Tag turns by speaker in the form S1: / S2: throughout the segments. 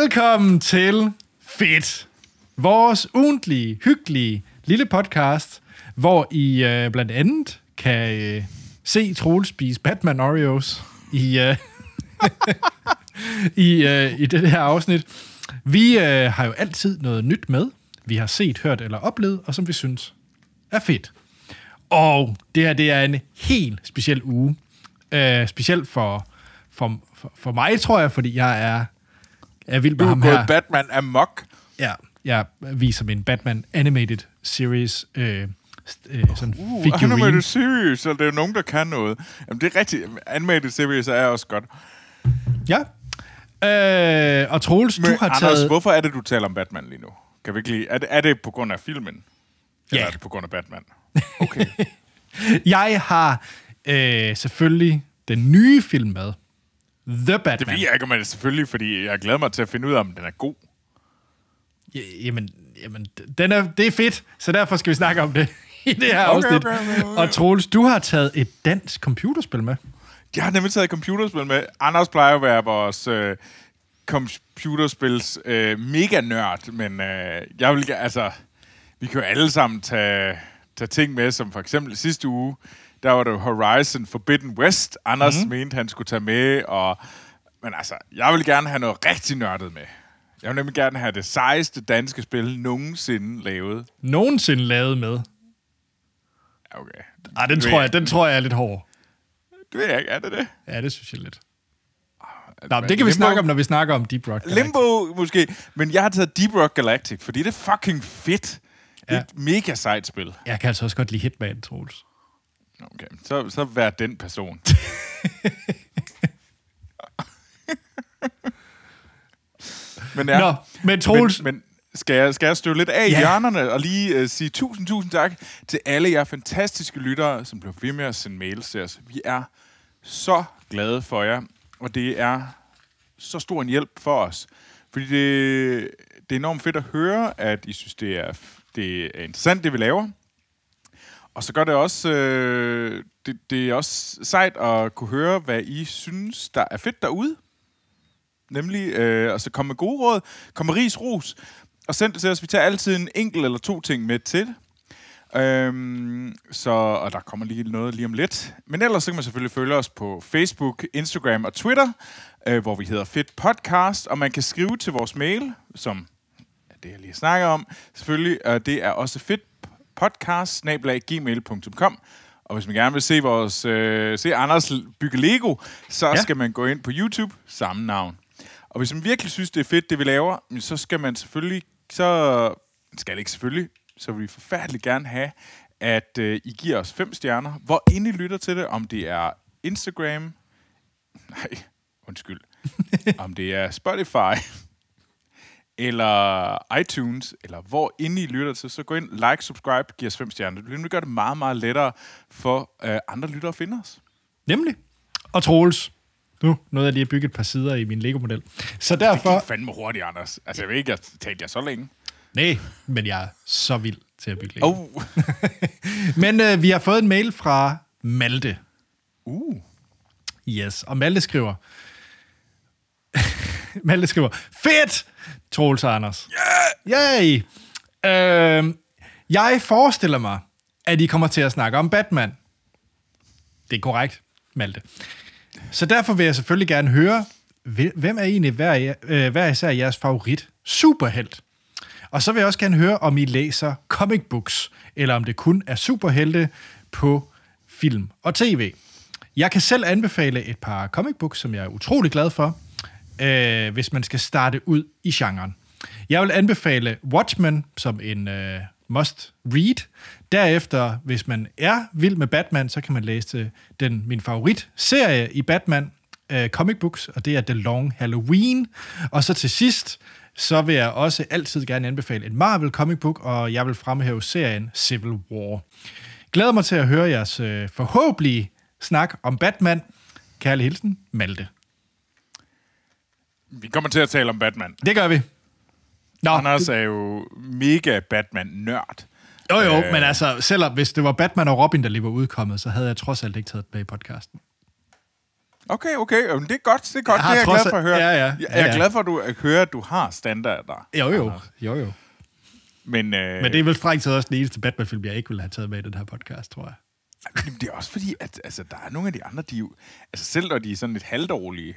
S1: Velkommen til Fedt. Vores ugentlige, hyggelige lille podcast, hvor I øh, blandt andet kan øh, se Troels spise Batman Oreos i, øh, i, øh, i det her afsnit. Vi øh, har jo altid noget nyt med, vi har set, hørt eller oplevet, og som vi synes er fedt. Og det her, det er en helt speciel uge. Øh, specielt for, for, for, for mig, tror jeg, fordi jeg er, er vild med ham her.
S2: Batman amok.
S1: Ja, jeg viser min Batman Animated Series øh, øh, sådan
S2: Uh,
S1: figurine.
S2: Animated Series, så det er jo nogen, der kan noget. Jamen, det er rigtigt. Animated Series er også godt.
S1: Ja. Øh, og Troels,
S2: Men,
S1: du har
S2: Anders,
S1: taget...
S2: hvorfor er det, du taler om Batman lige nu? Kan vi ikke lige... Er det, er det på grund af filmen? Eller
S1: Ja.
S2: er det på grund af Batman? Okay.
S1: Jeg har øh, selvfølgelig den nye film med. The Batman.
S2: det ved jeg ikke, om det selvfølgelig, fordi jeg glæder mig til at finde ud af, om den er god.
S1: Ja, Jamen, jamen den er, det er fedt, så derfor skal vi snakke om det i det her
S2: Okay,
S1: afsnit.
S2: okay, okay, okay.
S1: Og Troels, du har taget et dansk computerspil med.
S2: Jeg har nemlig taget computerspil med. Anders plejer at være vores øh, computerspils øh, mega-nørd, men øh, jeg vil altså... Vi kan jo alle sammen tage, tage ting med, som for eksempel sidste uge, der var det Horizon Forbidden West, Anders mm. mente, han skulle tage med, og, men altså, jeg vil gerne have noget rigtig nørdet med. Jeg vil nemlig gerne have det sejeste danske spil nogensinde lavet.
S1: Nogensinde lavet med.
S2: Ja, Okay.
S1: Ej, den
S2: Det ved
S1: tror jeg, den tror jeg er lidt hård.
S2: Det ved jeg ikke, er det det?
S1: Ja, det synes jeg lidt. Nå,
S2: Men
S1: men det kan vi
S2: Limbo-
S1: snakke om, når vi snakker om Deep Rock. Galactic.
S2: Limbo måske, men jeg har taget Deep Rock Galactic, fordi det er fucking fedt. Det er
S1: Ja.
S2: et mega sejt spil.
S1: Jeg kan altså også godt lide Hitman, Troels.
S2: Okay, så, så vær den person. men ja,
S1: Nå, men Troels,
S2: men, men skal, jeg, skal jeg støve lidt af i
S1: Ja.
S2: hjørnerne og lige uh, sige tusind, tusind tak til alle jer fantastiske lyttere, som blev ved med at sende mails til os. Vi er så glade for jer, og det er så stor en hjælp for os. Fordi det, det er enormt fedt at høre, at I synes, det er, det er interessant, det vi laver. Og så gør det også, øh, det, det er også sejt at kunne høre, hvad I synes, der er fedt derude. Nemlig, øh, altså, og så komme med gode råd, komme med ris, ros, og send det til os. Vi tager altid en enkelt eller to ting med til det. Øhm, så, og der kommer lige noget lige om lidt. Men ellers så kan man selvfølgelig følge os på Facebook, Instagram og Twitter, øh, hvor vi hedder Fit Podcast, og man kan skrive til vores mail, som det, jeg lige snakker om, selvfølgelig, og det er også fedt podcast. Og hvis man gerne vil se vores øh, se Anders bygge Lego, så
S1: Ja.
S2: skal man gå ind på YouTube, samme navn. Og hvis man virkelig synes, det er fedt, det vi laver, så skal man selvfølgelig, så skal det ikke selvfølgelig, så vil vi forfærdeligt gerne have, at øh, I giver os fem stjerner, hvor ind I lytter til det, om det er Instagram, nej, undskyld, om det er Spotify, eller iTunes, eller hvor inde I lytter til, så gå ind, like, subscribe, giv os fem stjerner. Det vil gøre det meget, meget lettere for øh, andre lyttere at finde os.
S1: nemlig. Og Troels, nu nåede jeg lige at bygge et par sider i min Lego-model. Så
S2: Det
S1: derfor...
S2: gik fandme hurtigt, Anders. Altså, jeg ved ikke, jeg talte jer så længe.
S1: Nej, men jeg er så vild til at bygge Lego.
S2: Oh.
S1: Men øh, vi har fået en mail fra Malte.
S2: Uh.
S1: Yes, og Malte skriver... Malte skriver, fedt, Troels Anders. Yeah! Yay! Øh, jeg forestiller mig, at I kommer til at snakke om Batman. Det er korrekt, Malte. Så derfor vil jeg selvfølgelig gerne høre, hvem er egentlig hver, øh, hver især jeres favorit superhelt? Og så vil jeg også gerne høre, om I læser comic books, eller om det kun er superhelte på film og tv. Jeg kan selv anbefale et par comic books, som jeg er utrolig glad for, øh, hvis man skal starte ud i genren. Jeg vil anbefale Watchmen som en øh, must read. Derefter, hvis man er vild med Batman, så kan man læse den min favorit serie i Batman, øh, comic books, og det er The Long Halloween. Og så til sidst, så vil jeg også altid gerne anbefale en Marvel comic book, og jeg vil fremhæve serien Civil War. Glæder mig til at høre jeres øh, forhåbentlig snak om Batman. Kærlig hilsen, Malte.
S2: Vi kommer til at tale om Batman.
S1: Det gør vi. Nå,
S2: Anders er jo mega Batman-nørd.
S1: jo jo,
S2: Øh.
S1: men altså, selvom hvis det var Batman og Robin, der lige var udkommet, så havde jeg trods alt ikke taget det med i podcasten.
S2: Okay, okay. Jamen, det er godt. Det er godt.
S1: Jeg
S2: det er jeg glad for at høre.
S1: ja, ja.
S2: Jeg er
S1: ja.
S2: glad for, at du at høre, at du har standarder.
S1: Jo, jo. jo, jo.
S2: Men, øh,
S1: Men det er vel strengt taget også den eneste Batman-film, jeg ikke ville have taget med i den her podcast, tror jeg.
S2: Jamen, det er også fordi, at altså, der er nogle af de andre, de jo, altså selv når de er sådan lidt halvdårlige,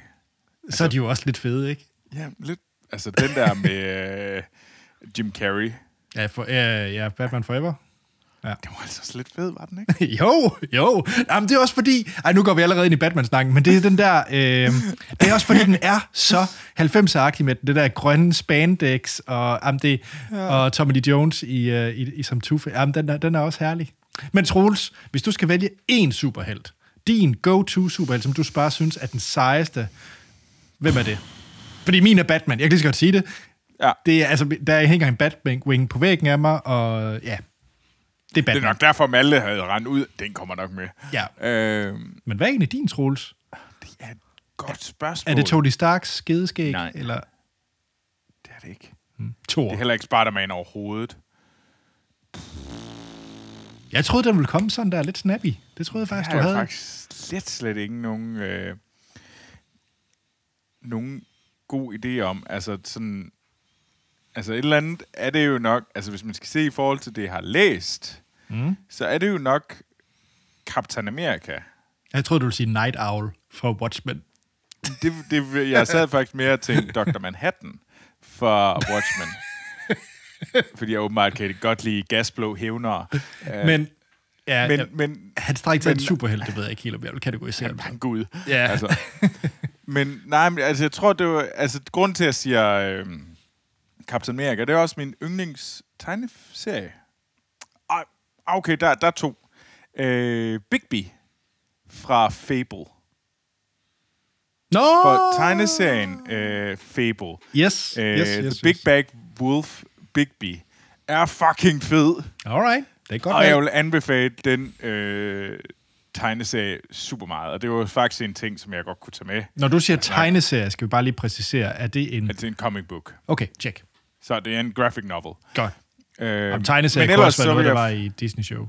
S1: Så er de jo også lidt fede, ikke?
S2: ja, lidt, altså den der med øh, Jim Carrey,
S1: Ja, for, ja, ja Batman Forever.
S2: det var altså også lidt fed, var den ikke?
S1: jo, jo. Jamen, det er også fordi... Ej, nu går vi allerede ind i Batman-snakken, men det er den der... Øh, det er også fordi, den er så 90'er-agtig med det der grønne spandex, og, jamen, det, ja. og Tommy Lee Jones i, uh, i, i som Two Jamen, den er, den er også herlig. Men Troels, hvis du skal vælge én superhelt, din go-to superhelt, som du bare synes er den sejeste, hvem er det? Fordi min er Batman. Jeg kan lige så godt sige det.
S2: Ja.
S1: det er, altså, der hænger en Batwing på væggen af mig, og ja, det er
S2: Det
S1: Batman.
S2: er nok derfor, Malte havde rendt ud. Den kommer nok med.
S1: Ja.
S2: Øh,
S1: Men hvad er egentlig din, Troels?
S2: det er et godt spørgsmål.
S1: Er det Tony Starks skedeskæg?
S2: Nej.
S1: Eller
S2: Det er det ikke.
S1: Thor?
S2: Det er heller ikke Spider-Man overhovedet.
S1: Jeg troede, den ville komme sådan der lidt snappy. Det troede jeg faktisk,
S2: Jeg
S1: du
S2: har
S1: havde.
S2: faktisk slet, slet ikke nogen, øh, nogen god idé om. Altså sådan... Altså et eller andet er det jo nok... Altså hvis man skal se i forhold til det, jeg har læst,
S1: Mm.
S2: så er det jo nok Captain America.
S1: Jeg troede, du ville sige Night Owl for Watchmen.
S2: Det, det, jeg sad faktisk mere til Dr. Manhattan for Watchmen. Fordi jeg åbenbart kan godt lide gasblå hævnere. Uh,
S1: Men, ja,
S2: men,
S1: ja,
S2: men
S1: han strækker til en superhelt, det ved jeg ikke helt, om jeg vil kategorisere ham
S2: han gud.
S1: Ja.
S2: Altså. Men nej, men, altså, jeg tror, det var... Altså, grunden til, at jeg siger øh, Captain America, det er også min yndlings tegneserie. Ej, okay, der, der er to. Øh, Bigby fra Fable.
S1: Nå!
S2: For tegneserien øh, Fable.
S1: Yes,
S2: Øh,
S1: yes,
S2: The
S1: yes,
S2: Big
S1: yes.
S2: Bag Wolf Bigby er fucking fed.
S1: Alright, det er godt.
S2: Og jeg vil anbefale den øh, tegneserie super meget. Og det var faktisk en ting, som jeg godt kunne tage med.
S1: Når du siger tegneserie, skal vi bare lige præcisere, er det en...
S2: At det er en comic book.
S1: Okay, check.
S2: Så det er en graphic novel.
S1: Godt.
S2: Øh,
S1: Om tegneserie
S2: men
S1: kunne også være
S2: så
S1: noget,
S2: vil
S1: der
S2: jeg...
S1: var i Disney-show.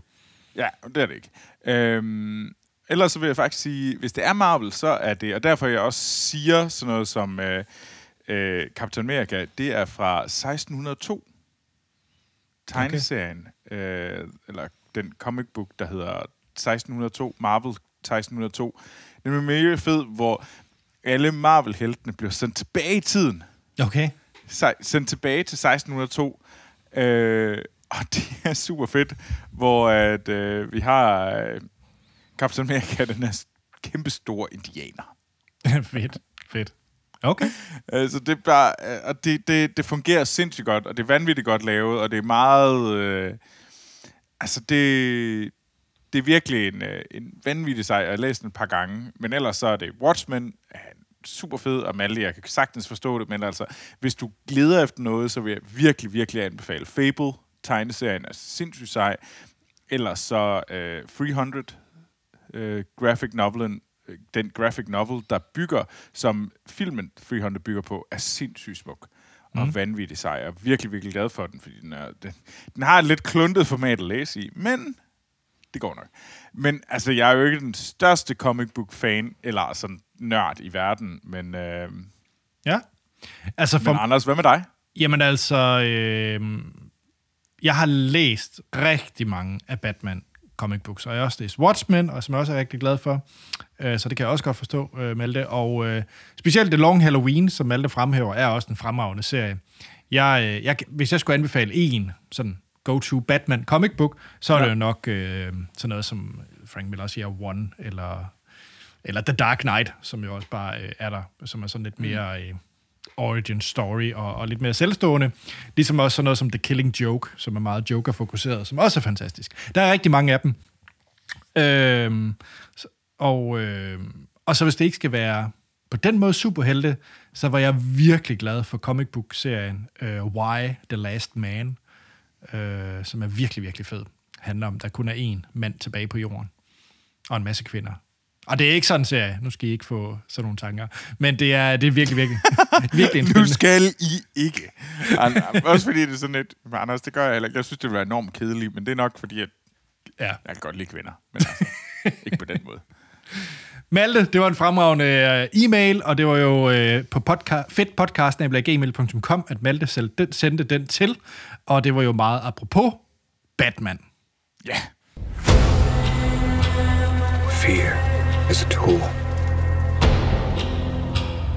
S2: Ja, det er det ikke. Øhm, ellers så vil jeg faktisk sige, hvis det er Marvel, så er det, og derfor jeg også siger sådan noget som øh, øh, Captain America, det er fra 1602. Tegneserien, okay. øh, eller den comic book, der hedder 1602, Marvel 1602. Den er mega fed, hvor alle Marvel-heltene bliver sendt tilbage i tiden.
S1: Okay.
S2: Se- sendt tilbage til 1602. Øh, og det er super fedt, hvor at, øh, vi har øh, Captain America, den er kæmpe store indianer.
S1: fedt, fedt. Okay.
S2: Altså, det er bare, øh, og det, det, det fungerer sindssygt godt, og det er vanvittigt godt lavet, og det er meget, øh, altså det, det er virkelig en, øh, en vanvittig sej. Jeg har læst den et par gange, men ellers så er det Watchmen, er super fed, og Malte, jeg kan sagtens forstå det, men altså, hvis du leder efter noget, så vil jeg virkelig, virkelig anbefale Fable. Tegneserien er sindssygt sej. Ellers så øh, 300, øh, graphic novelen, øh, den graphic novel, der bygger, som filmen 300 bygger på, er sindssygt smuk og mm. vanvittig sej. Jeg er virkelig, virkelig glad for den, fordi den, er, den, den har et lidt kluntet format at læse i, men det går nok. Men altså, jeg er jo ikke den største comic book fan, eller sådan nørd i verden, men, øh,
S1: Ja. Altså, for,
S2: men Anders, hvad med dig?
S1: Jamen altså, øh, jeg har læst rigtig mange af Batman comic books, og jeg har også læst Watchmen, og som jeg også er rigtig glad for. Øh, så det kan jeg også godt forstå, øh, Malte. Og øh, specielt The Long Halloween, som Malte fremhæver, er også en fremragende serie. Jeg, øh, jeg, hvis jeg skulle anbefale en sådan go-to Batman comic book, så er
S2: Ja.
S1: det jo nok øh, sådan noget som Frank Miller siger, One, eller, eller The Dark Knight, som jo også bare øh, er der, som er sådan lidt mere... Øh, origin story og, og lidt mere selvstående. Ligesom også sådan noget som The Killing Joke, som er meget Joker-fokuseret, som også er fantastisk. Der er rigtig mange af dem. Så- og, øhm, og så hvis det ikke skal være på den måde superhelte, så var jeg virkelig glad for comic book-serien uh, Why the Last Man, øh, som er virkelig, virkelig fed. Handler om, der kun er én mand tilbage på jorden, og en masse kvinder. Og det er ikke sådan en serie, nu skal I ikke få sådan nogle tanker, men det er, det er virkelig, virkelig, virkelig en
S2: Nu skal I ikke. Også fordi det er sådan lidt... Men Anders, det gør jeg heller ikke. Jeg synes, det vil være enormt kedeligt, men det er nok fordi, at
S1: Ja.
S2: jeg kan godt lide kvinder. Men altså, ikke på den måde.
S1: Malte, det var en fremragende øh, e-mail, og det var jo øh, på podcast, fedtpodcast.gmail.com, at Malte selv den, sendte den til, og det var jo meget apropos Batman.
S2: Ja.
S3: Fear is a tool.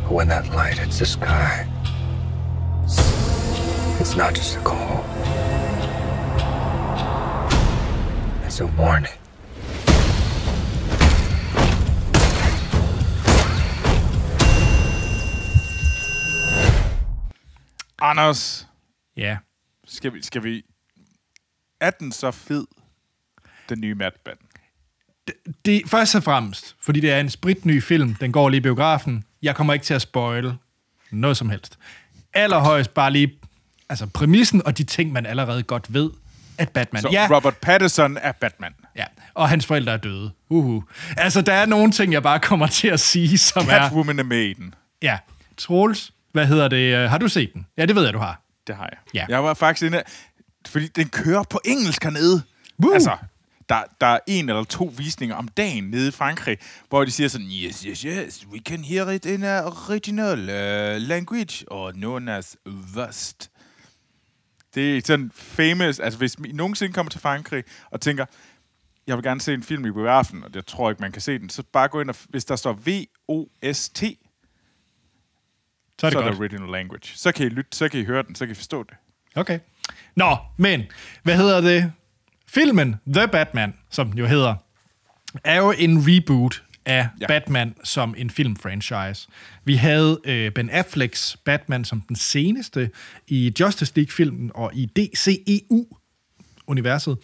S3: But when that light hits the sky, it's not just a call. It's a warning.
S2: Anders,
S1: Ja.
S2: skal vi, skal vi... Er den så fed, den nye Batman?
S1: Det, først og fremmest, fordi det er en spritny film, den går lige i biografen. Jeg kommer ikke til at spoil noget som helst. Allerhøjst bare lige altså præmissen og de ting, man allerede godt ved, at Batman...
S2: Så
S1: ja,
S2: Robert Pattinson er Batman.
S1: ja, og hans forældre er døde. Uhu. Altså, der er nogle ting, jeg bare kommer til at sige, som er...
S2: Catwoman er med i den.
S1: Ja, Troels, hvad hedder det? øh, Har du set den? Ja, det ved jeg, du har.
S2: Det har jeg.
S1: Ja.
S2: Jeg var faktisk inde... Fordi den kører på engelsk hernede.
S1: Woo!
S2: Altså, der, der er en eller to visninger om dagen nede i Frankrig, hvor de siger sådan, yes, yes, yes, we can hear it in a original uh, language, or known as West. Det er sådan famous, altså hvis I nogensinde kommer til Frankrig og tænker, jeg vil gerne se en film i biografen, og jeg tror ikke, man kan se den, så bare gå ind og, hvis der står V-O-S-T,
S1: Så er det
S2: så er
S1: godt.
S2: der original language. Så kan I lytte, så kan I høre den, så kan I forstå det.
S1: Okay. Nå, men hvad hedder det? Filmen The Batman, som den jo hedder, er jo en reboot af
S2: ja.
S1: Batman som en filmfranchise. Vi havde øh, Ben Afflecks Batman som den seneste i Justice League-filmen og i DCEU-universet.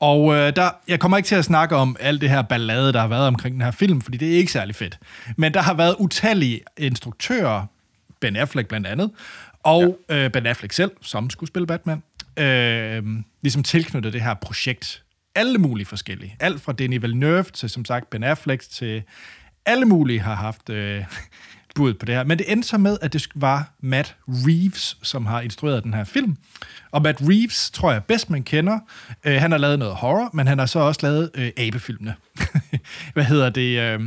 S1: Og øh, der, jeg kommer ikke til at snakke om alt det her ballade, der har været omkring den her film, fordi det er ikke særlig fedt. Men der har været utallige instruktører, Ben Affleck blandt andet, og ja. øh, Ben Affleck selv, som skulle spille Batman, øh, ligesom tilknyttet det her projekt. Alle mulige forskellige. Alt fra Denis Villeneuve til, som sagt, Ben Affleck til alle mulige har haft øh, bud på det her. Men det endte så med, at det var Matt Reeves, som har instrueret den her film. Og Matt Reeves, tror jeg bedst man kender. Øh, han har lavet noget horror, men han har så også lavet øh, abefilmene. Hvad hedder det? Øh,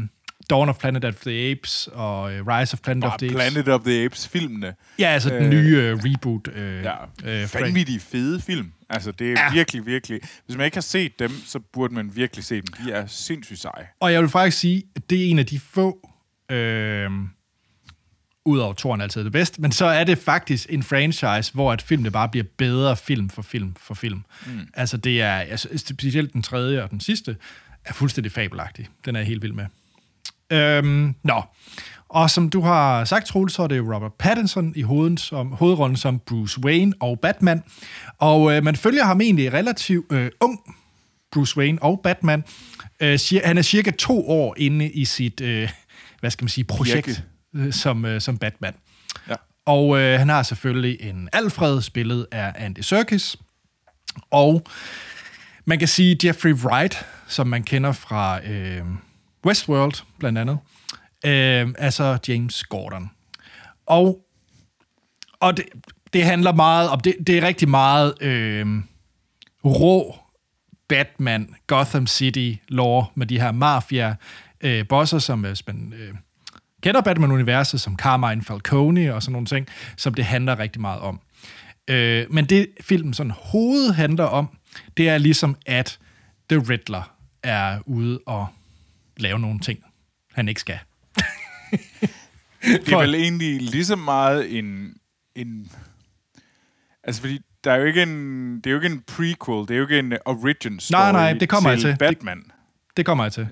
S1: Dawn of Planet of the Apes og øh, Rise of Planet of
S2: Bare
S1: the Apes.
S2: Planet of the Apes-filmene.
S1: Ja, altså den
S2: Øh,
S1: nye øh, reboot. Øh,
S2: Ja,
S1: øh,
S2: øh,
S1: Frank.
S2: vanvittige fede film. Altså, det er
S1: Ja.
S2: ja. virkelig, virkelig... Hvis man ikke har set dem, så burde man virkelig se dem. De er sindssygt seje.
S1: Og jeg vil faktisk sige, at det er en af de få, øh, udover toren altid det bedste, men så er det faktisk en franchise, hvor at filmene bare bliver bedre film for film for film. Mm. Altså det er, altså, specielt den tredje og den sidste, er fuldstændig fabelagtig. Den er jeg helt vild med. Øhm, nå. Og som du har sagt, Troels, så er det Robert Pattinson i hovedet som, hovedrollen som Bruce Wayne og Batman. Og øh, man følger ham egentlig relativt øh, ung, Bruce Wayne og Batman. Øh, han er cirka to år inde i sit, øh, hvad skal man sige, projekt øh, som, øh, som Batman.
S2: Ja.
S1: Og øh, han har selvfølgelig en Alfred, spillet af Andy Serkis. Og man kan sige Jeffrey Wright, som man kender fra øh, Westworld blandt andet, øh, altså James Gordon. Og, og det, det handler meget om, det, det er rigtig meget øh, rå Batman, Gotham City lore med de her mafia øh, bosser, som øh, hvis man øh, kender Batman-universet, som Carmine Falcone og sådan nogle ting, som det handler rigtig meget om. Øh, men det filmen sådan hoved handler om, det er ligesom, at The Riddler er ude og lave nogle ting, han ikke skal.
S2: Det er vel egentlig lige så meget en... en altså, fordi der er jo ikke en, det er jo ikke en prequel, det er jo ikke en origin story
S1: Nej, nej, det kommer jeg til. Det-
S2: Batman.
S1: Det kommer jeg til.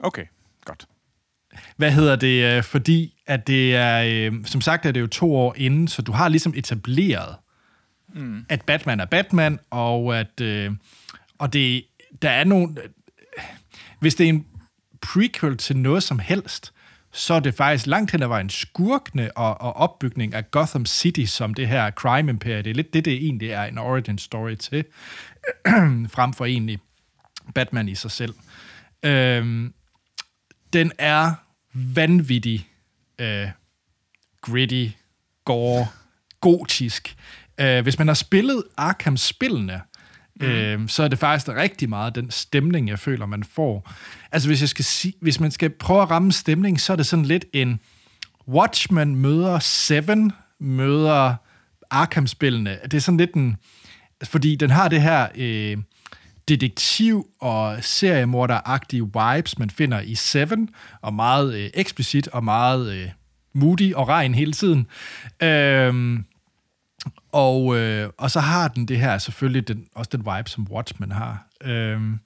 S2: Okay, godt.
S1: Hvad hedder det? øh, Fordi at det er, øh, som sagt er det jo to år inden, så du har ligesom etableret, mm. at Batman er Batman, og at øh, og det, der er nogle... Hvis det er en prequel til noget som helst, så er det faktisk langt hen ad vejen skurkene og, og opbygning af Gotham City som det her crime imperium. Det er lidt det, det egentlig er en origin story til, frem for egentlig Batman i sig selv. Øhm, den er vanvittig øh, gritty, gore, gotisk. Øh, hvis man har spillet Arkham-spillene, mm. øh, så er det faktisk rigtig meget den stemning, jeg føler, man får. Altså, hvis, jeg skal sige, hvis man skal prøve at ramme stemning, så er det sådan lidt en Watchmen møder Seven, møder Arkham-spillene. Det er sådan lidt en... Fordi den har det her... Øh, detektiv- og seriemorderagtige vibes, man finder i Seven, og meget øh, eksplicit og meget øh, moody og regn hele tiden. Øhm, og, øh, og så har den det her selvfølgelig den, også den vibe, som Watchmen har. Øhm,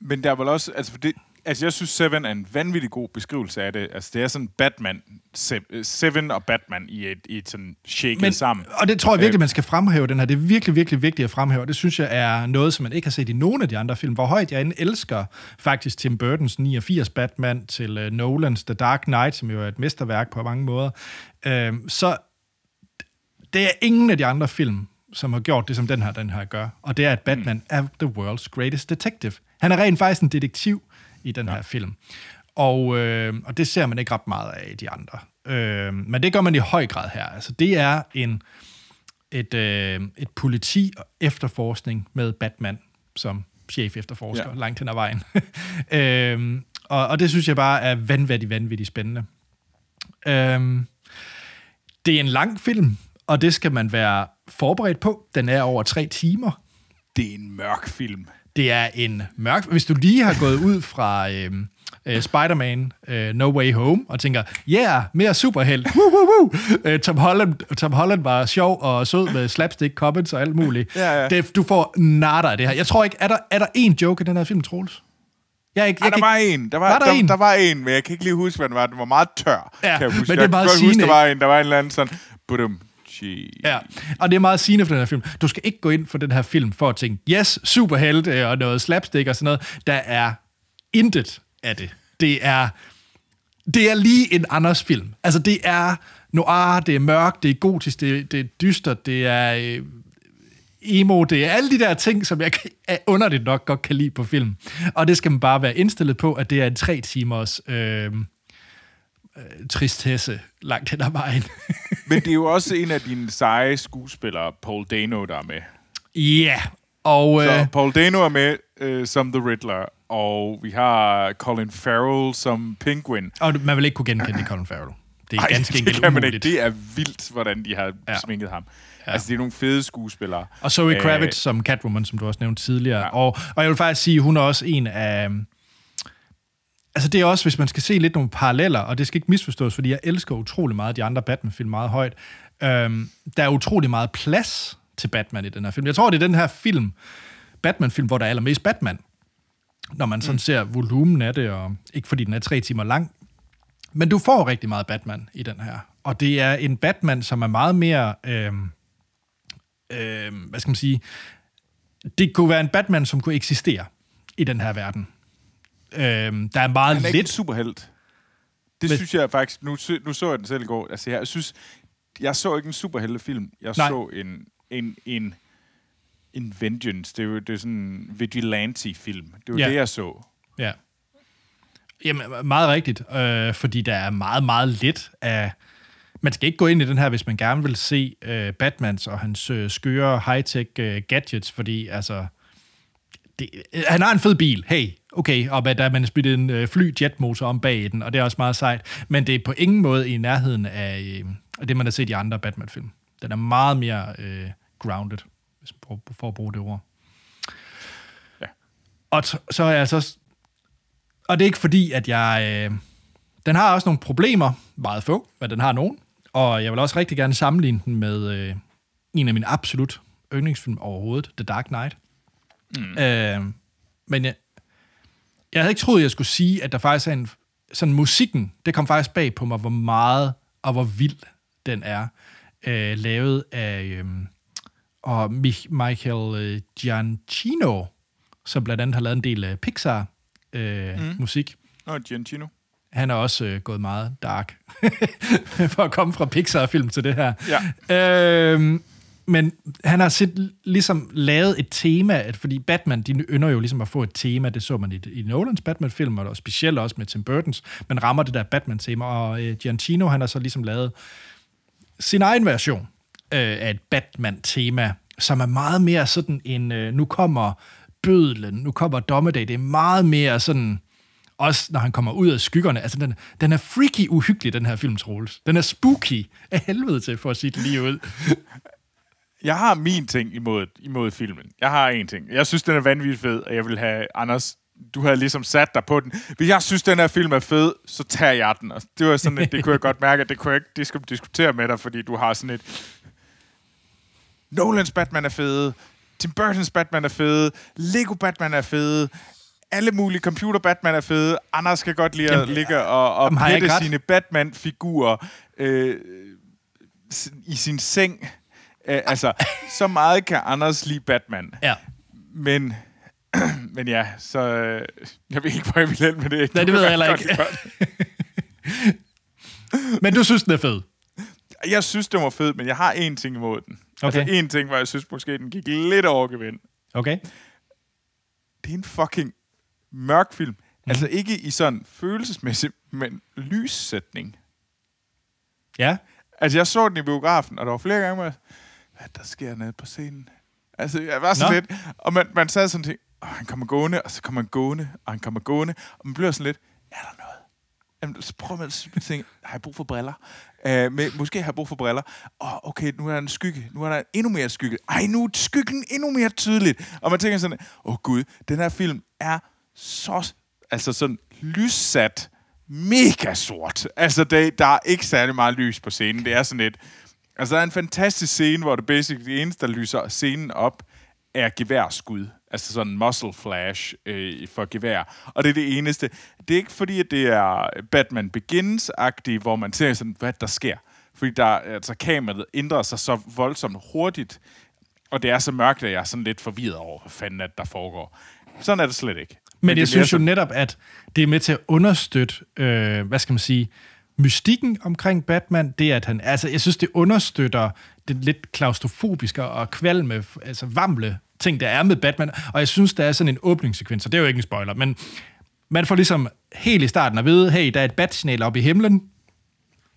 S2: men der er vel også, altså for det, altså jeg synes Seven er en vanvittig god beskrivelse af det. Altså det er sådan Batman, Se- Seven og Batman i et, i et sådan shaket
S1: Men,
S2: sammen.
S1: og det tror jeg virkelig,
S2: Øh.
S1: man skal fremhæve den her. Det er virkelig, virkelig vigtigt at fremhæve. Det synes jeg er noget, som man ikke har set i nogen af de andre film. Hvor højt jeg end elsker faktisk Tim Burtons 89 Batman til uh, Nolans The Dark Knight, som jo er et mesterværk på mange måder. Uh, så det er ingen af de andre film, som har gjort det, som den her, den her gør. Og det er, at Batman mm. er the world's greatest detective. Han er rent faktisk en detektiv i den ja. her film. Og, øh, og det ser man ikke ret meget af i de andre. Øh, men det gør man i høj grad her. Altså, det er en, et, øh, et politi og efterforskning med Batman som chef efterforsker ja.
S2: Ja.
S1: langt hen ad vejen. øh, og, og det synes jeg bare er vanvittigt, vanvittigt spændende. Øh, det er en lang film, og det skal man være forberedt på. Den er over tre timer.
S2: Det er en mørk film.
S1: Det er en mørk... Hvis du lige har gået ud fra øh, øh, Spider-Man øh, No Way Home og tænker, yeah, mere superheld. Woo, woo, woo. Øh, Tom, Holland, Tom Holland var sjov og sød med slapstick comments og alt muligt.
S2: Ja, ja.
S1: Det, du får nada af det her. Jeg tror ikke... Er der, er der én joke i den her film, Troels? Jeg, er ikke,
S2: Ej,
S1: jeg
S2: der
S1: kan
S2: var
S1: ikke-
S2: en. Der var,
S1: Var der
S2: der,
S1: en?
S2: der, var en, men jeg kan ikke lige huske, hvad den var. Den var meget tør.
S1: Ja,
S2: kan jeg huske.
S1: men det er
S2: jeg
S1: meget
S2: kan godt huske, der var en, der var en eller anden sådan... Budum, Shit.
S1: Ja, og det er meget sigende for den her film. Du skal ikke gå ind for den her film for at tænke, yes, superhelte og noget slapstick og sådan noget. Der er intet af det. Det er, det er lige en Anders film. Altså, det er noir, det er mørkt, det er gotisk, det, er- det er dystert, det er øh, emo, det er alle de der ting, som jeg underligt nok godt kan lide på film. Og det skal man bare være indstillet på, at det er en tre timers øh, øh, tristesse langt hen ad vejen.
S2: Men det er jo også en af dine seje skuespillere, Paul Dano, der er med.
S1: Ja, og...
S2: Så
S1: Øh,
S2: Paul Dano er med øh, som The Riddler, og vi har Colin Farrell som Penguin.
S1: Og man vil ikke kunne genkende Colin Farrell. Det er
S2: Ej,
S1: ganske
S2: det
S1: enkelt
S2: kan man ikke. Det er vildt, hvordan de har
S1: Ja.
S2: sminket ham. Ja. Altså, det er nogle fede skuespillere.
S1: Og Zoe
S2: Øh,
S1: Kravitz som Catwoman, som du også nævnte tidligere.
S2: Ja.
S1: Og, og jeg vil faktisk sige, hun er også en af... Altså det er også, hvis man skal se lidt nogle paralleller, og det skal ikke misforstås, fordi jeg elsker utrolig meget de andre Batman-film meget højt. Øhm, der er utrolig meget plads til Batman i den her film. Jeg tror, det er den her film, Batman-film, hvor der er allermest Batman. Når man sådan mm. ser volumen af det, og ikke fordi den er tre timer lang. Men du får rigtig meget Batman i den her. Og det er en Batman, som er meget mere... Øhm, øh, hvad skal man sige, det kunne være en Batman, som kunne eksistere i den her verden. Øh, der er meget
S2: Han er ikke
S1: lidt...
S2: superhelt. Det
S1: Men-
S2: synes jeg faktisk... Nu, nu så jeg den selv i går. Altså, jeg synes... Jeg så ikke en superheltefilm. Jeg
S1: Nej.
S2: så en, en, en, en Vengeance. Det er jo det er sådan en vigilante-film. Det var
S1: ja.
S2: det, jeg så.
S1: Ja. Jamen, meget rigtigt, øh, fordi der er meget, meget lidt af... Man skal ikke gå ind i den her, hvis man gerne vil se øh, Batmans og hans øh, skøre high-tech øh, gadgets, fordi altså... Det, øh, han har en fed bil, hey, okay, og der er man spillet en øh, fly-jetmotor om bag i den, og det er også meget sejt, men det er på ingen måde i nærheden af, øh, det, man har set i andre Batman-film. Den er meget mere øh, grounded, hvis man for at bruge det ord.
S2: Ja.
S1: Og t- så er jeg så og det er ikke fordi, at jeg... Øh, den har også nogle problemer, meget få, men den har nogen. Og jeg vil også rigtig gerne sammenligne den med øh, en af mine absolut yndlingsfilm overhovedet, The Dark Knight. Mm. Øh, men jeg, jeg havde ikke troet, jeg skulle sige, at der faktisk er en... Sådan musikken, det kom faktisk bag på mig, hvor meget og hvor vild den er. Øh, lavet af øh, og Mich- Michael øh, Giancino, som blandt andet har lavet en del af Pixar øh, mm. musik.
S2: Nå, Giancino.
S1: Han er også øh, gået meget dark for at komme fra Pixar-film til det her.
S2: Ja.
S1: Øhm, men han har sit, ligesom lavet et tema, at, fordi Batman, de ynder jo ligesom at få et tema, det så man i, i Nolans Batman-film, og specielt også med Tim Burtons, men rammer det der Batman-tema, og øh, Giantino, han har så ligesom lavet sin egen version øh, af et Batman-tema, som er meget mere sådan en, øh, nu kommer bødlen, nu kommer dommedag, det er meget mere sådan, også når han kommer ud af skyggerne, altså den, den er freaky uhyggelig, den her film, Troels. Den er spooky af helvede til, for at sige det lige ud.
S2: Jeg har min ting imod, imod filmen. Jeg har en ting. Jeg synes, den er vanvittigt fed, og jeg vil have Anders du har ligesom sat dig på den. Hvis jeg synes, den her film er fed, så tager jeg den. Og det var sådan et, det kunne jeg godt mærke, at det kunne jeg ikke det diskutere med dig, fordi du har sådan et... Nolans Batman er fede, Tim Burton's Batman er fede, Lego Batman er fede, alle mulige computer Batman er fede. Anders kan godt lide at
S1: Jamen,
S2: ligge og, og
S1: jamen,
S2: pette sine Batman-figurer øh, i sin seng. Øh, altså, så meget kan Anders lide Batman.
S1: Ja.
S2: Men, men ja, så... øh, Jeg ved ikke, hvor jeg vil hen med det.
S1: Nej, det ved jeg heller ikke. Men du synes, den er fed?
S2: Jeg synes, det var fedt, men jeg har én ting imod den.
S1: Okay.
S2: Altså én ting, hvor jeg synes måske, den gik lidt over gevind.
S1: Okay.
S2: Det er en fucking mørk film. Mm. Altså ikke i sådan følelsesmæssigt, men lyssætning.
S1: Ja.
S2: Altså, jeg så den i biografen, og der var flere gange, hvor hvad der sker nede på scenen? Altså, jeg var sådan
S1: Nå.
S2: lidt, og man, man sad sådan til, oh, han kommer gående, og så kommer han gående, og han kommer gående, og man bliver sådan lidt, er der noget? Jamen, så prøv at tænke, har jeg brug for briller? Uh, med, måske har jeg brug for briller. Åh, oh, okay, nu er der en skygge. Nu er der endnu mere skygge. Ej, nu er skyggen endnu mere tydeligt. Og man tænker sådan, åh oh, gud, den her film er så, altså sådan lyssat, mega sort. Altså, det, der er ikke særlig meget lys på scenen. Det er sådan et... Altså, der er en fantastisk scene, hvor det basically det eneste, der lyser scenen op, er geværskud. Altså sådan muscle flash øh, for gevær. Og det er det eneste. Det er ikke fordi, at det er Batman Begins-agtigt, hvor man ser sådan, hvad der sker. Fordi der, altså, kameraet ændrer sig så voldsomt hurtigt, og det er så mørkt, at jeg er sådan lidt forvirret over, hvad fanden at der foregår. Sådan er det slet ikke.
S1: Men
S2: er
S1: jeg synes jo netop, at det er med til at understøtte, øh, hvad skal man sige, mystikken omkring Batman, det er, at han, altså jeg synes, det understøtter det lidt klaustrofobiske og kvalme, altså vamle ting, der er med Batman, og jeg synes, der er sådan en åbningssekvens, og det er jo ikke en spoiler, men man får ligesom helt i starten at vide, hey, der er et bat oppe i himlen,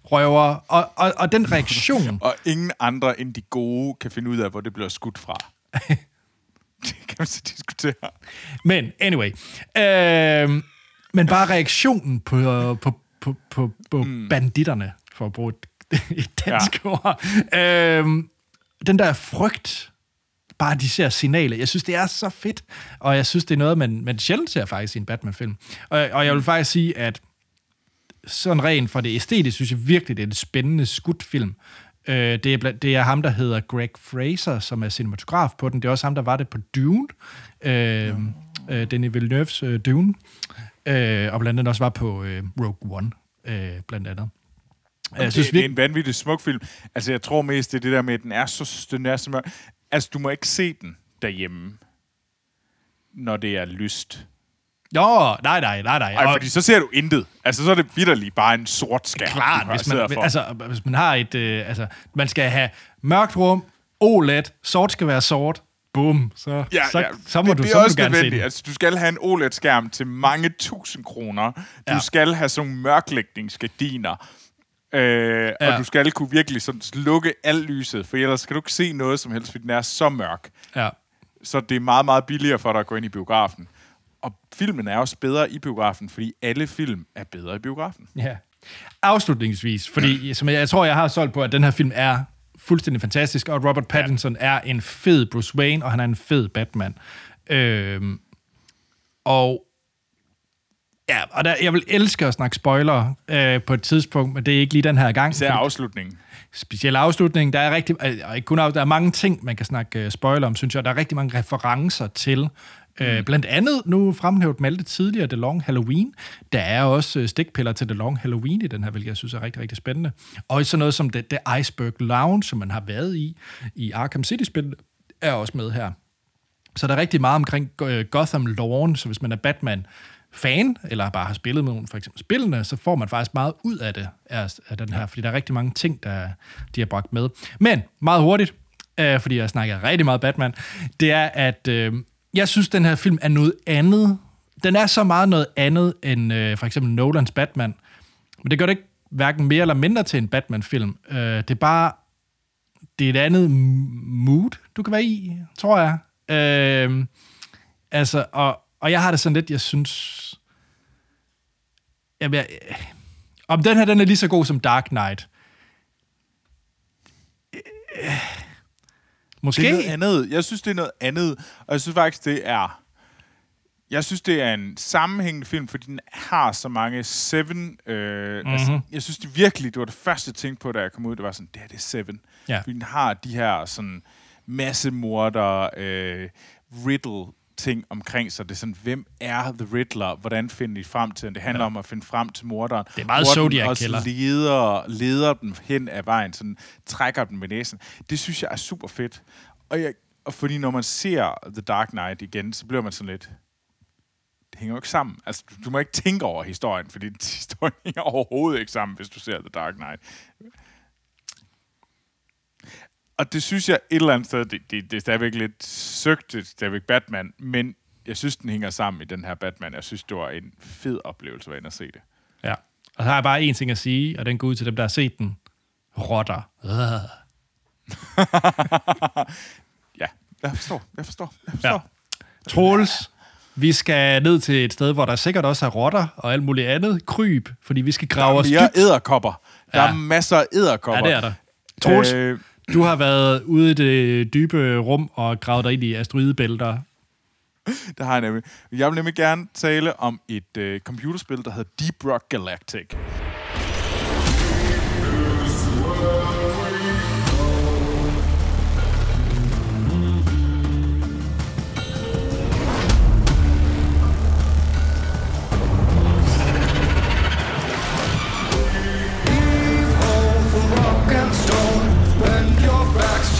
S1: røver, og, og, og den reaktion,
S2: Og ingen andre end de gode kan finde ud af, hvor det bliver skudt fra. det kan man så diskutere.
S1: Men anyway. Øh, men bare reaktionen på, på, på, på, på mm. banditterne, for at bruge et, et dansk ja. ord. Øh, den der frygt, bare de ser signaler. Jeg synes, det er så fedt, og jeg synes, det er noget, man, man sjældent ser faktisk i en Batman-film. Og, og jeg vil faktisk sige, at sådan rent fra det æstetiske, synes jeg virkelig, det er en spændende skudt film. Øh, det, er, bla- det er ham, der hedder Greg Fraser, som er cinematograf på den. Det er også ham, der var det på Dune. Øh, øh, Denis Villeneuve's øh, Dune. Øh, og blandt andet også var på øh, Rogue One, øh, blandt andet. Jeg synes
S2: det, det er en vanvittig smuk film. Altså, jeg tror mest, det er det der med, at den er så, den er så mørk. Altså, du må ikke se den derhjemme, når det er lyst.
S1: jo, nej, nej, nej, nej.
S2: Ej, fordi så ser du intet. Altså, så er det vidderligt bare en sort skærm,
S1: klart, hvis man,
S2: for.
S1: altså, hvis man har et... Øh, altså, man skal have mørkt rum, OLED, sort skal være sort, bum, så, så, så må
S2: det,
S1: du,
S2: det
S1: så
S2: er
S1: må
S2: også
S1: du gerne se den.
S2: Altså, du skal have en OLED-skærm til mange tusind kroner. Du
S1: Ja.
S2: skal have sådan nogle mørklægningsgardiner. Øh,
S1: Ja.
S2: Og du skal kunne virkelig sådan slukke alt lyset, for ellers kan du ikke se noget som helst, fordi den er så mørk.
S1: Ja.
S2: Så det er meget, meget billigere for dig at gå ind i biografen. Og filmen er også bedre i biografen, fordi alle film er bedre i biografen.
S1: Ja. Afslutningsvis, fordi som jeg, jeg tror, jeg har solgt på, at den her film er fuldstændig fantastisk, og Robert Pattinson ja. er en fed Bruce Wayne, og han er en fed Batman. Øhm, og ja, og der, jeg vil elske at snakke spoiler øh, på et tidspunkt, men det er ikke lige den her gang.
S2: Især afslutningen.
S1: speciel afslutning. Der er rigtig, øh, og ikke kun af, der er mange ting, man kan snakke uh, spoiler om, synes jeg. Der er rigtig mange referencer til. Mm. Uh, blandt andet, nu fremhævet Malte tidligere, The Long Halloween. Der er også uh, stikpiller til The Long Halloween i den her, hvilket jeg synes er rigtig, rigtig spændende. Og sådan noget som The, The Iceberg Lounge, som man har været i, i Arkham City-spil, er også med her. Så der er rigtig meget omkring øh, Gotham Lawn, så hvis man er Batman fan, eller bare har spillet med nogle for eksempel spillene, så får man faktisk meget ud af det, af, af den her, fordi der er rigtig mange ting, der de har bragt med. Men meget hurtigt, øh, fordi jeg snakker rigtig meget Batman, det er, at øh, jeg synes, den her film er noget andet. Den er så meget noget andet end øh, for eksempel Nolans Batman, men det gør det ikke hverken mere eller mindre til en Batman-film. Øh, det er bare det er et andet mood, du kan være i, tror jeg. Øh, altså, og, og jeg har det sådan lidt, jeg synes... Jamen, jeg, om den her, den er lige så god som Dark Knight. Øh, Måske.
S2: Det er noget andet. Jeg synes, det er noget andet. Og jeg synes faktisk, det er... Jeg synes, det er en sammenhængende film, fordi den har så mange Seven... Øh, mm-hmm. altså, jeg synes det virkelig, det var det første, jeg tænkte på, da jeg kom ud. Det var sådan, det her det er Seven.
S1: Ja.
S2: Fordi den har de her sådan massemorder, øh, riddle ting omkring sig. Det er sådan, hvem er The Riddler? Hvordan finder de frem til den? Det handler ja. om at finde frem til morderen.
S1: Det er meget
S2: Morderen
S1: Zodiac
S2: også
S1: Killer.
S2: leder, leder dem hen ad vejen, sådan trækker dem med næsen. Det synes jeg er super fedt. Og, jeg, og fordi når man ser The Dark Knight igen, så bliver man sådan lidt... Det hænger jo ikke sammen. Altså, du, du må ikke tænke over historien, fordi historien hænger overhovedet ikke sammen, hvis du ser The Dark Knight. Og det synes jeg et eller andet sted, det, det, det er stadigvæk lidt søgt, det er stadigvæk Batman, men jeg synes, den hænger sammen i den her Batman. Jeg synes, det var en fed oplevelse at være inde og se det.
S1: Ja. Og så har jeg bare én ting at sige, og den går ud til dem, der har set den. Rotter.
S2: Ja, jeg forstår, jeg forstår, jeg forstår.
S1: Ja. Troels, vi skal ned til et sted, hvor der sikkert også er rotter og alt muligt andet kryb, fordi vi skal grave os
S2: Der er mere
S1: dybt.
S2: æderkopper. Der
S1: Ja.
S2: er masser af
S1: Ja,
S2: æderkopper.
S1: det er der. Troels,
S2: Øh,
S1: du har været ude i det dybe rum og gravet dig ind i asteroidebælter.
S2: det har jeg nemlig. Jeg vil nemlig gerne tale om et øh, computerspil, der hedder Deep Rock Galactic.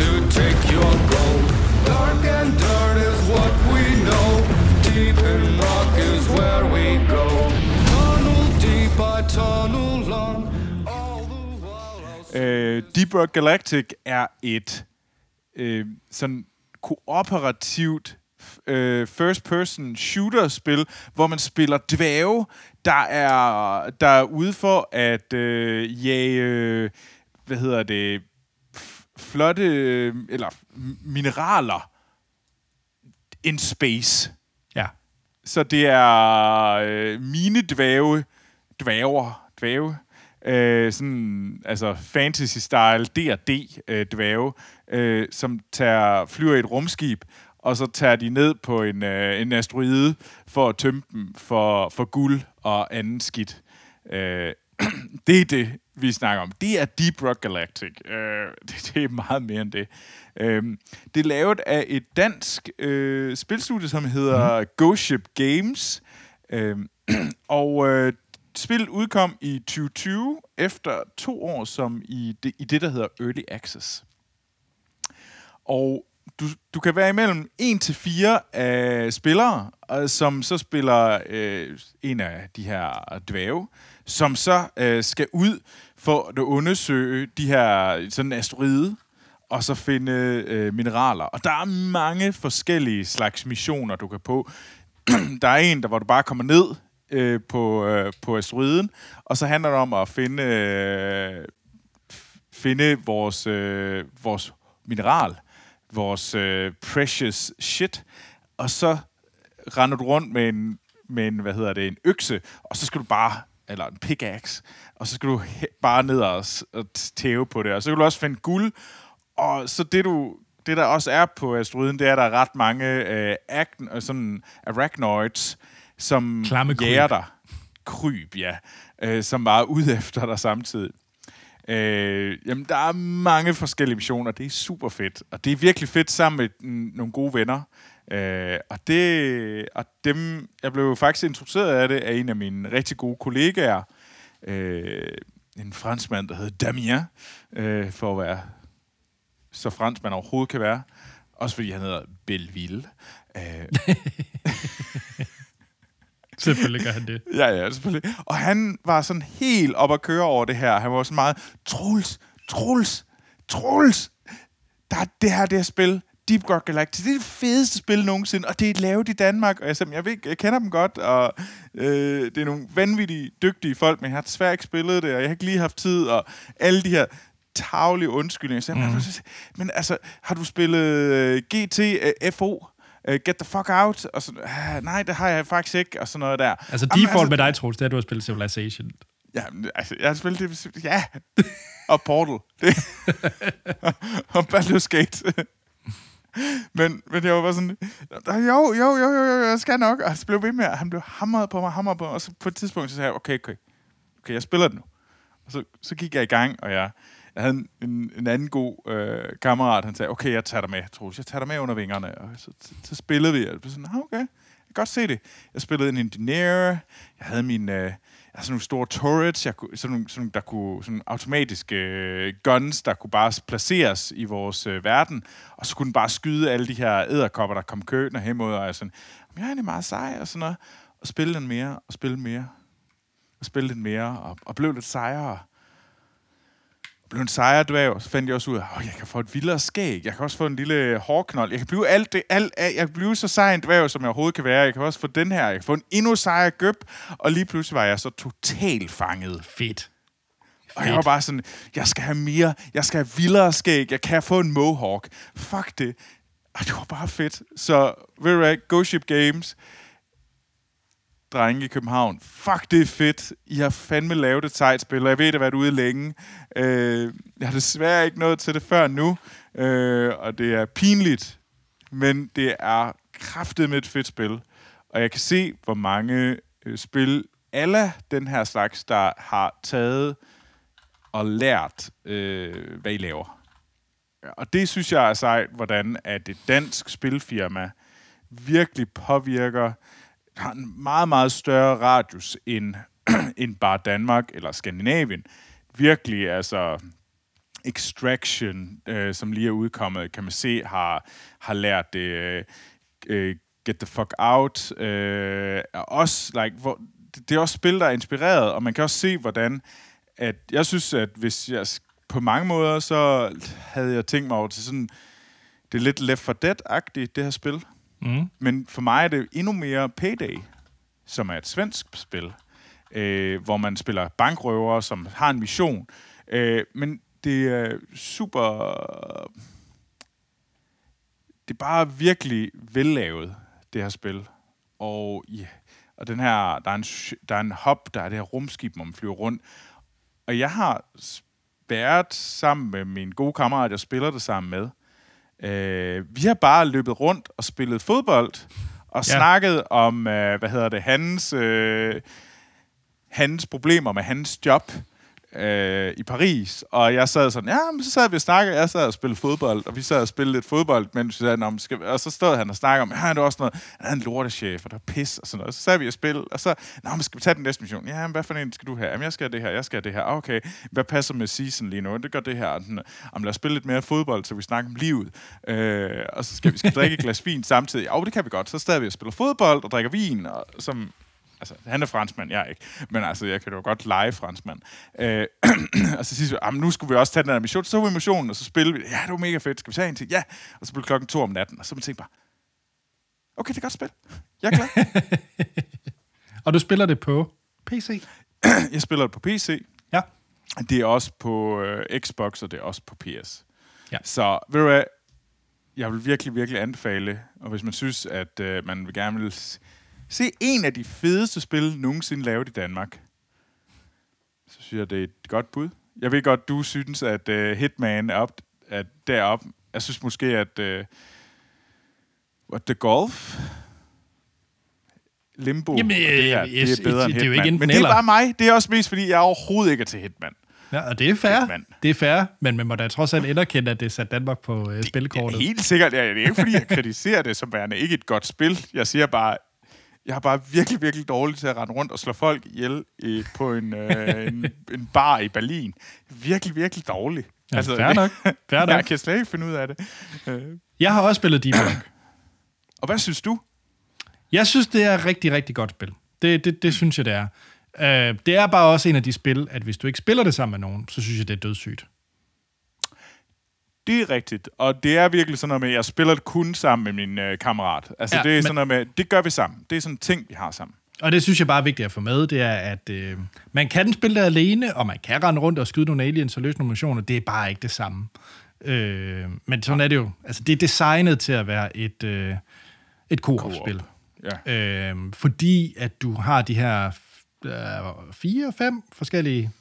S4: To take your gold. Dark and dirt is what we know. Deep in rock is where we go. Tunnel deep, I tunnel long. All the while
S2: Øh, Deep Rock Galactic er et øh, sådan kooperativt øh, first-person shooter-spil, hvor man spiller dvæve, der er, der er ude for at øh, jage, øh, hvad hedder det, flotte, øh, eller mineraler in space.
S1: Ja.
S2: Så det er øh, mine dvæve, dvæver, dvæve, øh, sådan, altså fantasy-style, D&D øh, øh, som tager, flyver i et rumskib, og så tager de ned på en, øh, en asteroide for at tømme dem for, for guld og anden skidt. Øh, det er det, vi snakker om. Det er Deep Rock Galactic. Øh, det, det er meget mere end det. Øh, det er lavet af et dansk øh, spilstudie, som hedder mm. Ghost Ship Games. Øh, og øh, spillet udkom i 2020, efter to år som i det, i det der hedder Early Access. Og du, du kan være imellem 1 til 4 af spillere, øh, som så spiller øh, en af de her dvæve, som så øh, skal ud for at undersøge de her sådan asteroide, og så finde øh, mineraler. Og der er mange forskellige slags missioner, du kan på. der er en, der hvor du bare kommer ned øh, på, øh, på asteroiden, og så handler det om at finde, øh, finde vores, øh, vores mineral, vores øh, precious shit, og så render du rundt med en, med en, hvad hedder det, en økse, og så skal du bare, eller en pickaxe, og så skal du bare ned og, og tæve på det, og så kan du også finde guld, og så det du, det der også er på asteroiden, det er, at der er ret mange øh, acn, øh, sådan arachnoids, som
S1: Klamme kryb.
S2: jager dig. Kryb, ja. Øh, som var ude efter dig samtidig. Øh, jamen, der er mange forskellige missioner. Det er super fedt. Og det er virkelig fedt sammen med mm, nogle gode venner. Øh, og, det, og dem, jeg blev faktisk introduceret af det af en af mine rigtig gode kollegaer. Øh, en franskmand, der hedder Damien, øh, for at være så fransk man overhovedet kan være. Også fordi han hedder Belleville. Øh,
S1: Selvfølgelig gør han det.
S2: Ja, ja, selvfølgelig. Og han var sådan helt op at køre over det her. Han var sådan meget, Troels, Troels, Troels, der er det her, det her spil, Deep Rock Galactic, det er det fedeste spil nogensinde, og det er lavet i Danmark, og jeg, jeg, ved, jeg kender dem godt, og øh, det er nogle vanvittigt dygtige folk, men jeg har desværre ikke spillet det, og jeg har ikke lige haft tid, og alle de her, tavlig undskyldning. Så, mm. Men altså, har du spillet uh, GT uh, FO? Uh, get the fuck out? Og så, uh, nej, det har jeg faktisk ikke, og sådan noget der.
S1: Altså
S2: Jamen,
S1: default med dig, Troels, det er, at du har spillet Civilization.
S2: Ja, altså, jeg har spillet det, ja. og Portal. Det. og Baldur's Gate men, men jeg var bare sådan, jo, jo, jo, jo, jo, jeg skal nok. Og han blev ved med, han blev hamret på mig, hamret på mig. Og så på et tidspunkt, så sagde jeg, okay, okay, okay, jeg spiller det nu. Og så, så gik jeg i gang, og jeg, jeg havde en, en anden god øh, kammerat, han sagde, okay, jeg tager dig med, Troels, jeg tager dig med under vingerne. Og så, så, så spillede vi, og jeg blev sådan, "Ah, okay, jeg kan godt se det. Jeg spillede en engineer, jeg havde min... Øh, jeg sådan nogle store turrets, jeg kunne, sådan nogle, sådan, der kunne, sådan automatiske øh, guns, der kunne bare placeres i vores øh, verden, og så kunne den bare skyde alle de her æderkopper, der kom køen og hemod, og jeg sådan, jeg er egentlig meget sej, og sådan noget, og spille den mere, og spille mere, og spille den mere, og, og blev lidt sejere. Blev en sejre dværg, så fandt jeg også ud af, at jeg kan få et vildere skæg, jeg kan også få en lille hårknold, jeg kan blive alt det, alt, jeg kan blive så sej en dværg, som jeg overhovedet kan være, jeg kan også få den her, jeg kan få en endnu sejere gøb, og lige pludselig var jeg så totalt fanget.
S1: Fedt.
S2: Og jeg var bare sådan, jeg skal have mere, jeg skal have vildere skæg, jeg kan få en mohawk. Fuck det. Og det var bare fedt. Så, ved du hvad, Go Ship Games, drenge i København. Fuck, det er fedt. I har fandme lavet et sejt spil, og jeg ved, det har været ude længe. Øh, jeg har desværre ikke nået til det før nu, øh, og det er pinligt, men det er kraftet med et fedt spil. Og jeg kan se, hvor mange øh, spil, alle den her slags, der har taget og lært, øh, hvad I laver. Og det synes jeg er sejt, hvordan at et dansk spilfirma virkelig påvirker, har en meget, meget større radius end, end bare Danmark eller Skandinavien. Virkelig, altså, Extraction, øh, som lige er udkommet, kan man se, har, har lært det. Øh, øh, Get the fuck out. Øh, er også, like, hvor, det, det er også spil, der er inspireret, og man kan også se, hvordan at jeg synes, at hvis jeg på mange måder, så havde jeg tænkt mig over til sådan, det er lidt Left for Dead-agtigt, det her spil.
S1: Mm.
S2: Men for mig er det endnu mere Payday, som er et svensk spil, øh, hvor man spiller bankrøver, som har en mission. Øh, men det er super... Det er bare virkelig vellavet, det her spil. Og, ja, og den her, der er, en, der er en hop, der er det her rumskib, hvor man flyver rundt. Og jeg har spærret sammen med min gode kammerat, jeg spiller det sammen med. Øh, vi har bare løbet rundt og spillet fodbold, og
S1: Ja.
S2: snakket om, øh, hvad hedder det, hans, øh, hans problemer med hans job øh, i Paris. Og jeg sad sådan, ja, men så sad vi og snakkede, jeg sad og spillede fodbold, og vi sad og spillede lidt fodbold, mens vi sagde, "Nå, skal, vi-" og så stod han og snakkede om, ja, det er også noget, han er en lortechef, og der er pis og sådan noget. Og så sad vi og spillede, og så, nå, men skal vi tage den næste mission? Ja, men hvad for en skal du have? Jamen, jeg skal have det her, jeg skal have det her. Okay, hvad passer med season lige nu? Det gør det her. Sådan, Jamen, lad os spille lidt mere fodbold, så vi snakker om livet. Øh, og så skal vi skal drikke et glas vin samtidig. Ja, det kan vi godt. Så sad vi og spiller fodbold og drikker vin, og som Altså, han er franskmand, jeg er ikke. Men altså, jeg kan jo godt lege franskmand. Øh, og så siger vi, "Ah, men nu skulle vi også tage den her mission. Så tog vi missionen, og så spillede vi. Ja, det var mega fedt. Skal vi tage en til? Ja. Og så blev klokken to om natten. Og så man tænkte bare, okay, det er godt spil. Jeg er glad.
S1: Og du spiller det på PC?
S2: jeg spiller det på PC.
S1: Ja.
S2: Det er også på øh, Xbox, og det er også på PS.
S1: Ja.
S2: Så ved du hvad, jeg vil virkelig, virkelig anbefale, og hvis man synes, at øh, man vil gerne vil se en af de fedeste spil nogensinde lavet i Danmark, så synes jeg, det er et godt bud. Jeg ved godt, du synes, at øh, Hitman er op, at derop. Jeg synes måske, at øh, what the Golf, Limbo,
S1: Jamen,
S2: og det her,
S1: øh,
S2: det er bedre end
S1: det er jo
S2: Hitman.
S1: ikke
S2: Men det er bare mig. Det er også mest, fordi jeg overhovedet ikke er til Hitman.
S1: Ja, og det er fair.
S2: Mand.
S1: Det er fair, men man må da trods alt anerkende, at det er sat Danmark på øh, spilkortet.
S2: Ja, helt sikkert. Ja, det er ikke, fordi jeg kritiserer det som værende ikke et godt spil. Jeg siger bare, jeg er bare virkelig, virkelig dårlig til at rende rundt og slå folk ihjel i, på en, øh, en, en bar i Berlin. Virkelig, virkelig dårlig.
S1: Ja, fair nok. Fair
S2: jeg
S1: nok.
S2: kan slet ikke finde ud af det. Øh,
S1: Jeg har også spillet Deep Rock.
S2: Og hvad synes du?
S1: Jeg synes, det er et rigtig, rigtig godt spil. Det, det, det synes jeg, det er. Uh, det er bare også en af de spil, at hvis du ikke spiller det sammen med nogen, så synes jeg, det er dødssygt.
S2: Det er rigtigt. Og det er virkelig sådan noget med, at jeg spiller det kun sammen med min øh, kammerat. Altså,
S1: Ja,
S2: det er
S1: men-
S2: sådan noget med, det gør vi sammen. Det er sådan en ting, vi har sammen.
S1: Og det synes jeg bare er vigtigt at få med, det er, at øh, man kan spille det alene, og man kan rende rundt og skyde nogle aliens og løse nogle missioner. Det er bare ikke det samme. Øh, men sådan er det jo. Altså, det er designet til at være et, øh, et co-op-spil.
S2: Ja.
S1: Øh, fordi at du har de her øh, fire, fem forskellige...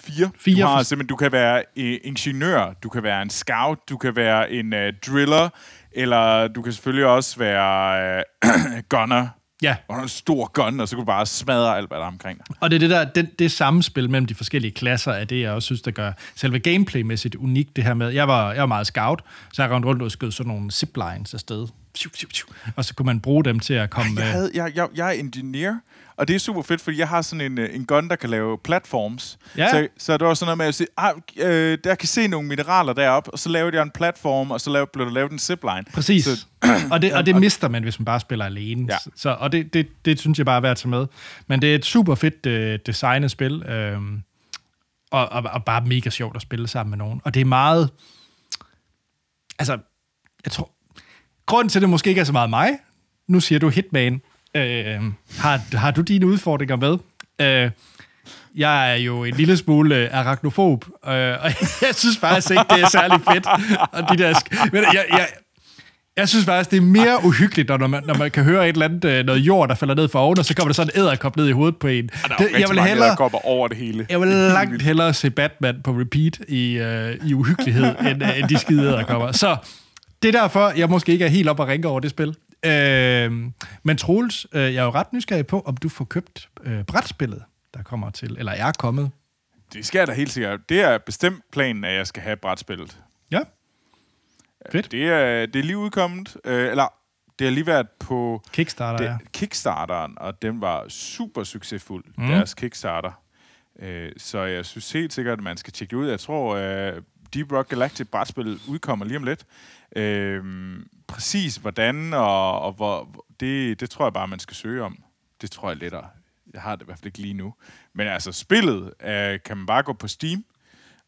S2: Fire.
S1: Fire
S2: Du har simpelthen, du kan være øh, ingeniør, du kan være en scout, du kan være en øh, driller, eller du kan selvfølgelig også være øh, gunner.
S1: Ja,
S2: Og en stor gun, og så kan du bare smadre alt, hvad der er omkring dig.
S1: og det er det der, det, det samspil mellem de forskellige klasser, er det, jeg også synes, der gør selve gameplaymæssigt unikt, det her med, jeg var, jeg var meget scout, så jeg rendte rundt og skød sådan nogle ziplines afsted, og så kunne man bruge dem til at komme...
S2: Jeg, havde, jeg, jeg, jeg er engineer, og det er super fedt, fordi jeg har sådan en, øh, en gun, der kan lave platforms.
S1: Ja.
S2: Så, så det var sådan noget med at sige, ah, øh, der kan se nogle mineraler deroppe, og så lavede jeg en platform, og så lavede, blev der lavet en zipline.
S1: Præcis.
S2: Så,
S1: og, det, og det mister man, hvis man bare spiller alene.
S2: Ja.
S1: Så, og det, det, det synes jeg bare er værd at tage med. Men det er et super fedt øh, designet spil, øh, og, og, og bare mega sjovt at spille sammen med nogen. Og det er meget... Altså, jeg tror... Grunden til, at det måske ikke er så meget mig, nu siger du Hitman, øh, har, har du dine udfordringer med? Øh, jeg er jo en lille smule øh, arachnofob, øh, og jeg synes faktisk ikke, det er særlig fedt. Og de der sk- men jeg, jeg, jeg synes faktisk, det er mere uhyggeligt, når man, når man kan høre et eller andet øh, noget jord, der falder ned fra oven, og så kommer der sådan en æderkop ned i hovedet på en.
S2: der er
S1: Det, jeg vil hellere,
S2: over det hele.
S1: jeg vil langt hellere se Batman på repeat i, øh, i uhyggelighed, end, øh, end de skide der kommer. Så det er derfor, jeg måske ikke er helt op og ringe over det spil. Øh, men Troels, øh, jeg er jo ret nysgerrig på, om du får købt øh, brætspillet, der kommer til, eller er kommet.
S2: Det skal jeg da helt sikkert. Det er bestemt planen, at jeg skal have brætspillet.
S1: Ja. Fedt.
S2: Det er, det er lige udkommet, øh, eller det har lige været på
S1: Kickstarter,
S2: det,
S1: ja.
S2: Kickstarteren, og den var super succesfuld, mm. deres Kickstarter. Øh, så jeg synes helt sikkert, at man skal tjekke det ud. Jeg tror, øh, Deep Rock Galactic brætspil udkommer lige om lidt. Øh, præcis hvordan og, og hvor, det, det tror jeg bare, man skal søge om. Det tror jeg er lettere. Jeg har det i hvert fald ikke lige nu. Men altså, spillet øh, kan man bare gå på Steam,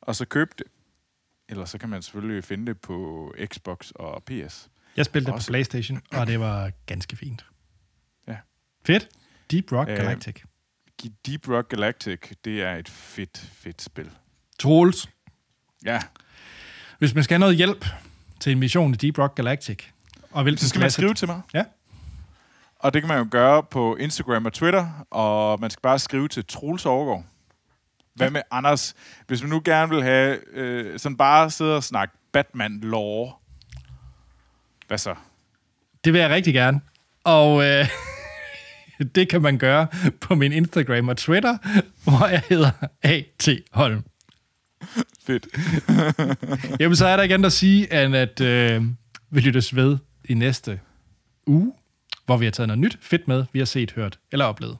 S2: og så købe det. Eller så kan man selvfølgelig finde det på Xbox og PS.
S1: Jeg spillede det på. Playstation, og det var ganske fint.
S2: Ja.
S1: Fedt. Deep Rock
S2: Øh,
S1: Galactic.
S2: Deep Rock Galactic, det er et fedt, fedt spil.
S1: Troels,
S2: Ja,
S1: hvis man skal have noget hjælp til en mission i Deep Rock Galactic, og hvilken
S2: så skal man
S1: klasse-
S2: skrive til mig.
S1: Ja.
S2: Og det kan man jo gøre på Instagram og Twitter, og man skal bare skrive til Troels Overgaard. Hvad med Anders? Hvis man nu gerne vil have øh, sådan bare sidde og snakke Batman-lore, hvad så?
S1: Det vil jeg rigtig gerne. Og øh, det kan man gøre på min Instagram og Twitter, hvor jeg hedder A.T. Holm.
S2: Fedt.
S1: Jamen, så er der ikke andet at sige, end at øh, vi lyttes ved i næste uge, hvor vi har taget noget nyt fedt med, vi har set, hørt eller oplevet.